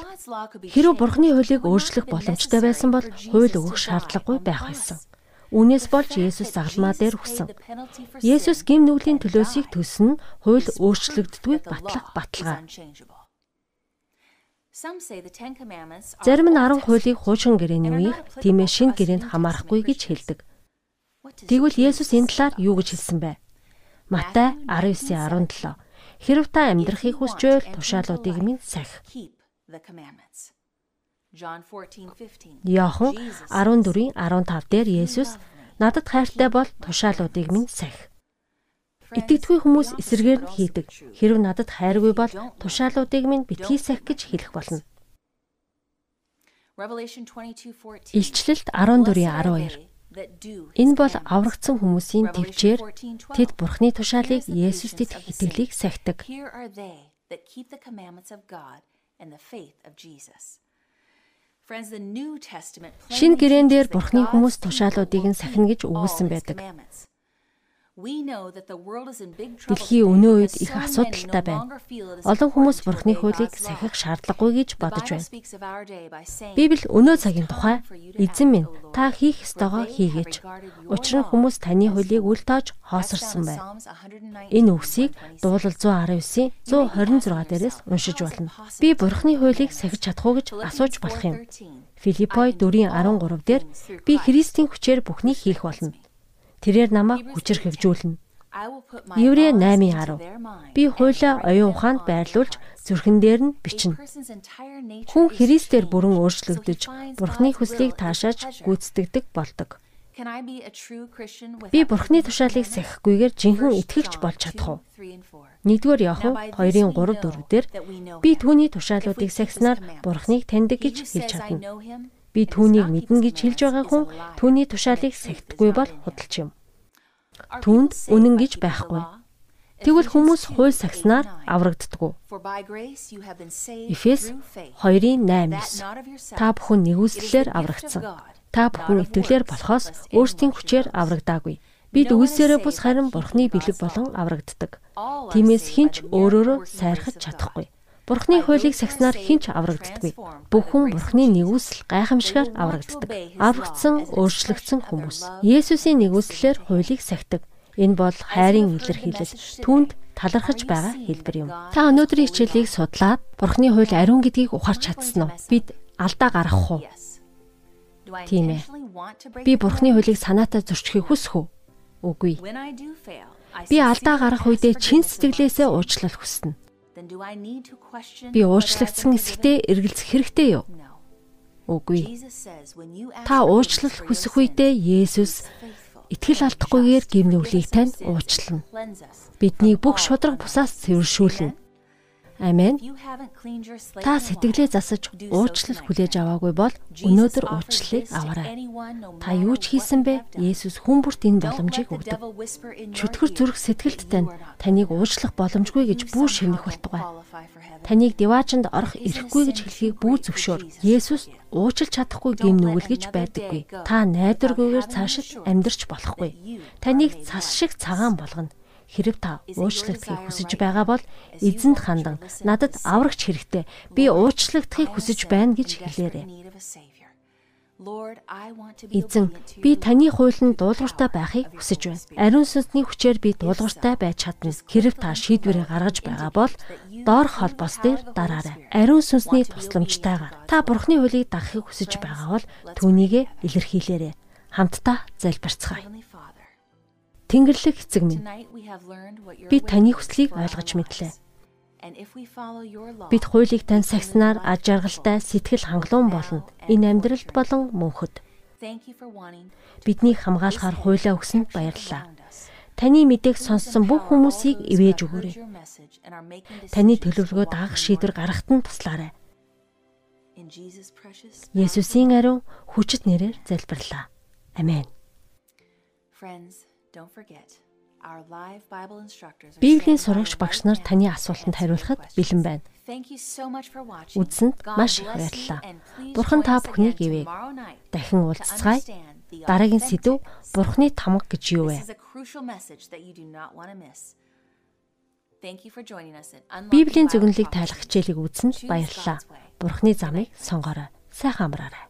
Хэрвээ бурхны хуулийг өөрчлөх боломжтой байсан бол хууль өгөх шаардлагагүй байх байсан. Үүнээс болж Есүс загалмаа дээр өгсөн. Есүс гим нүглийн төлөөсийг төсөн нь хууль өөрчлөгддгүй батлах баталгаа. Зарим нь 10 хуулийг хуучин гэрээний үеих тиймээ шинэ гэрээнд хамаарахгүй гэж хэлдэг. Тэгвэл Есүс энэ талаар юу гэж хэлсэн бэ? Матай 19:17 Хэрв та амьдрахыг хүсч байвал тушаалуудыг минь сахи. Иохан 14-ийн 15 дээр Есүс надад хайртай бол тушаалуудыг минь сахи. Итгэдэггүй хүмүүс эсэргээр нь хийдэг. Хэрв надад хайргүй бол тушаалуудыг минь битгий сах гэж хэлэх болно. Илчлэлт 14:12 Энэ бол аврагдсан хүмүүсийн төвчээр тэд Бурхны тушаалыг Есүст итгэх итгэлийг сахидаг. Шинэ гэрээн дээр Бурхны хүмүүс тушаалуудыг нь сахина гэж өгүүлсэн байдаг. Дэлхийн өнөө үед их асуудалтай байна. Олон хүмүүс бурхны хуулийг сахих шаардлагагүй гэж бодож байна. Библи өнөө цагийн тухай эзэн минь та хийх ёстойгоо хийгээч. Учир нь хүмүүс таны хуулийг үл тоож хоосорсон байна. Энэ үгсийг дуулал 119-ийн 126 дээрээс уншиж болно. Би бурхны хуулийг сахиж чадах уу гэж асууж болох юм. Филиппой 4:13 дээр би Христийн хүчээр бүхнийг хийх болно Тэрээр намайг хүчрхэгжүүлнэ. Еврей 8:10 Би хуулиа оюун ухаанд байрлуулж зүрхэн дээр нь бичнэ. Хүн Христээр бүрэн өөрчлөгдөж Бурхны хүслийг таашааж гүйцэтгэдэг болдог. Би Бурхны тушаалыг сахихгүйгээр жинхэнэ итгэгч болж чадах уу? 1-р Иохан 2-ын 3 4 дээр би түүний тушаалуудыг сахиснаар Бурхныг таньдаг гэж хэлж чадна. Би түүнийг мэднэ гэж хэлж байгаа хүн түүний тушаалыг сахидаггүй бол худалч юм. Түүнд үнэн гэж байхгүй. Тэгвэл хүмүүс хууль сагснаар аврагддаггүй. Эфес 2-ын 8-9 Та бүхэн нэгүслэлээр аврагдсан. Та бүхэн итгэлээр болохоос өөрсдийн хүчээр аврагдаагүй. Бид үйлсээрээ бус харин Бурхны бэлэг болон аврагддаг. Тиймээс хинч өөрөөрөө сайрхаж чадахгүй. Бурхны хуулийг сагснаар хинч аврагддаггүй. Бүхэн Бурхны нэгүсэл гайхамшигаар аврагддаг. Аврагдсан, өөрчлөгдсөн хүмүүс. Есүсийн нэгүслэлээр хуулийг сахидаг. Энэ бол хайрын илэрхийлэл. Түүнд талархаж байгаа хэлбэр юм. Та өнөөдрийн хичээлийг судлаад Бурхны хууль ариун гэдгийг ухаарч чадсан уу? Бид алдаа гаргах уу? Тийм ээ. Би Бурхны хуулийг санаатаа зөрчихийг хүсэх үү? Үгүй. Би алдаа гарах үедээ чин сэтгэлээсээ уучлал хүснэ. Би уучлагдсан эсэгтээ эргэлзэх хэрэгтэй юу? Үгүй. Та уучлал хүсэх үедээ Есүс итгэл алдахгүйгээр гимнүглийг тань уучлана. Биднийг бүх шудраг бусаас цэвэршүүлнэ. Амен. Та сэтгэлээ засаж уучлал хүлээж аваагүй бол өнөөдөр уучлалыг аваарай. Та юу ч хийсэн бэ? Есүс хүн бүрт энэ боломжийг өгдөг. Чөтгөр зүрх сэтгэлд тань таныг уучлах боломжгүй гэж бүү шивнэх болтугай. Таныг диваачнд орох эрхгүй гэж хэлхийг бүү зөвшөөр. Есүс уучлж чадахгүй гим нүгэлгэж байдаггүй. Та найдваргүйгээр цаашид амьдрч болохгүй. Таныг цас шиг цагаан болгоно Хэрэг та уучлагдахыг хүсэж байгаа бол эзэнд хандан надад аврагч хэрэгтэй. Би уучлагдахыг хүсэж байна гэж хэлээрэй. Эзэн би таны хуулинд дуулууртай байхыг хүсэж байна. Ариун сүнсний хүчээр би дуулууртай байж чадна. Хэрэг та шийдвэрээ гаргаж байгаа бол доор холбоос дээр дараарай. Ариун сүнсний тусламжтайгаар та бурхны хуулийг дагахыг хүсэж байгаа бол түүнийгэ илэрхийлээрэй. Хамтдаа залбирцгаая. Тэнгэрлэг эцэг минь. Би таны хүслийг ойлгож мэдлээ. Бид хуулийг тань сагснаар аж аргалтай сэтгэл хангалуун болно. Энэ амьдралд болон мөнхөд. Биднийг хамгаалахаар хуулиа өгсөнд баярлалаа. Таны мэдээг сонссон бүх хүмүүсийг ивэж өгөөрэй. Таны төлөвлөгөө дагах шийдвэр гаргахад нь туслаарай. Есүсийн ариун хүчит нэрээр залбирлаа. Амен. Библийн сурагч багш нар таны асуултанд хариулахад бэлэн байна. Үзсэнд маш их баярлалаа. Бурхан та бүхнийг ивэ. Дахин уулзцгаая. Дараагийн сэдв Бурханы тамга гэж юу вэ? Библийн зөвнөлийг тайлах хичээлийг үзсэнд баярлалаа. Бурханы замыг сонгоорой. Сайхан амраарай.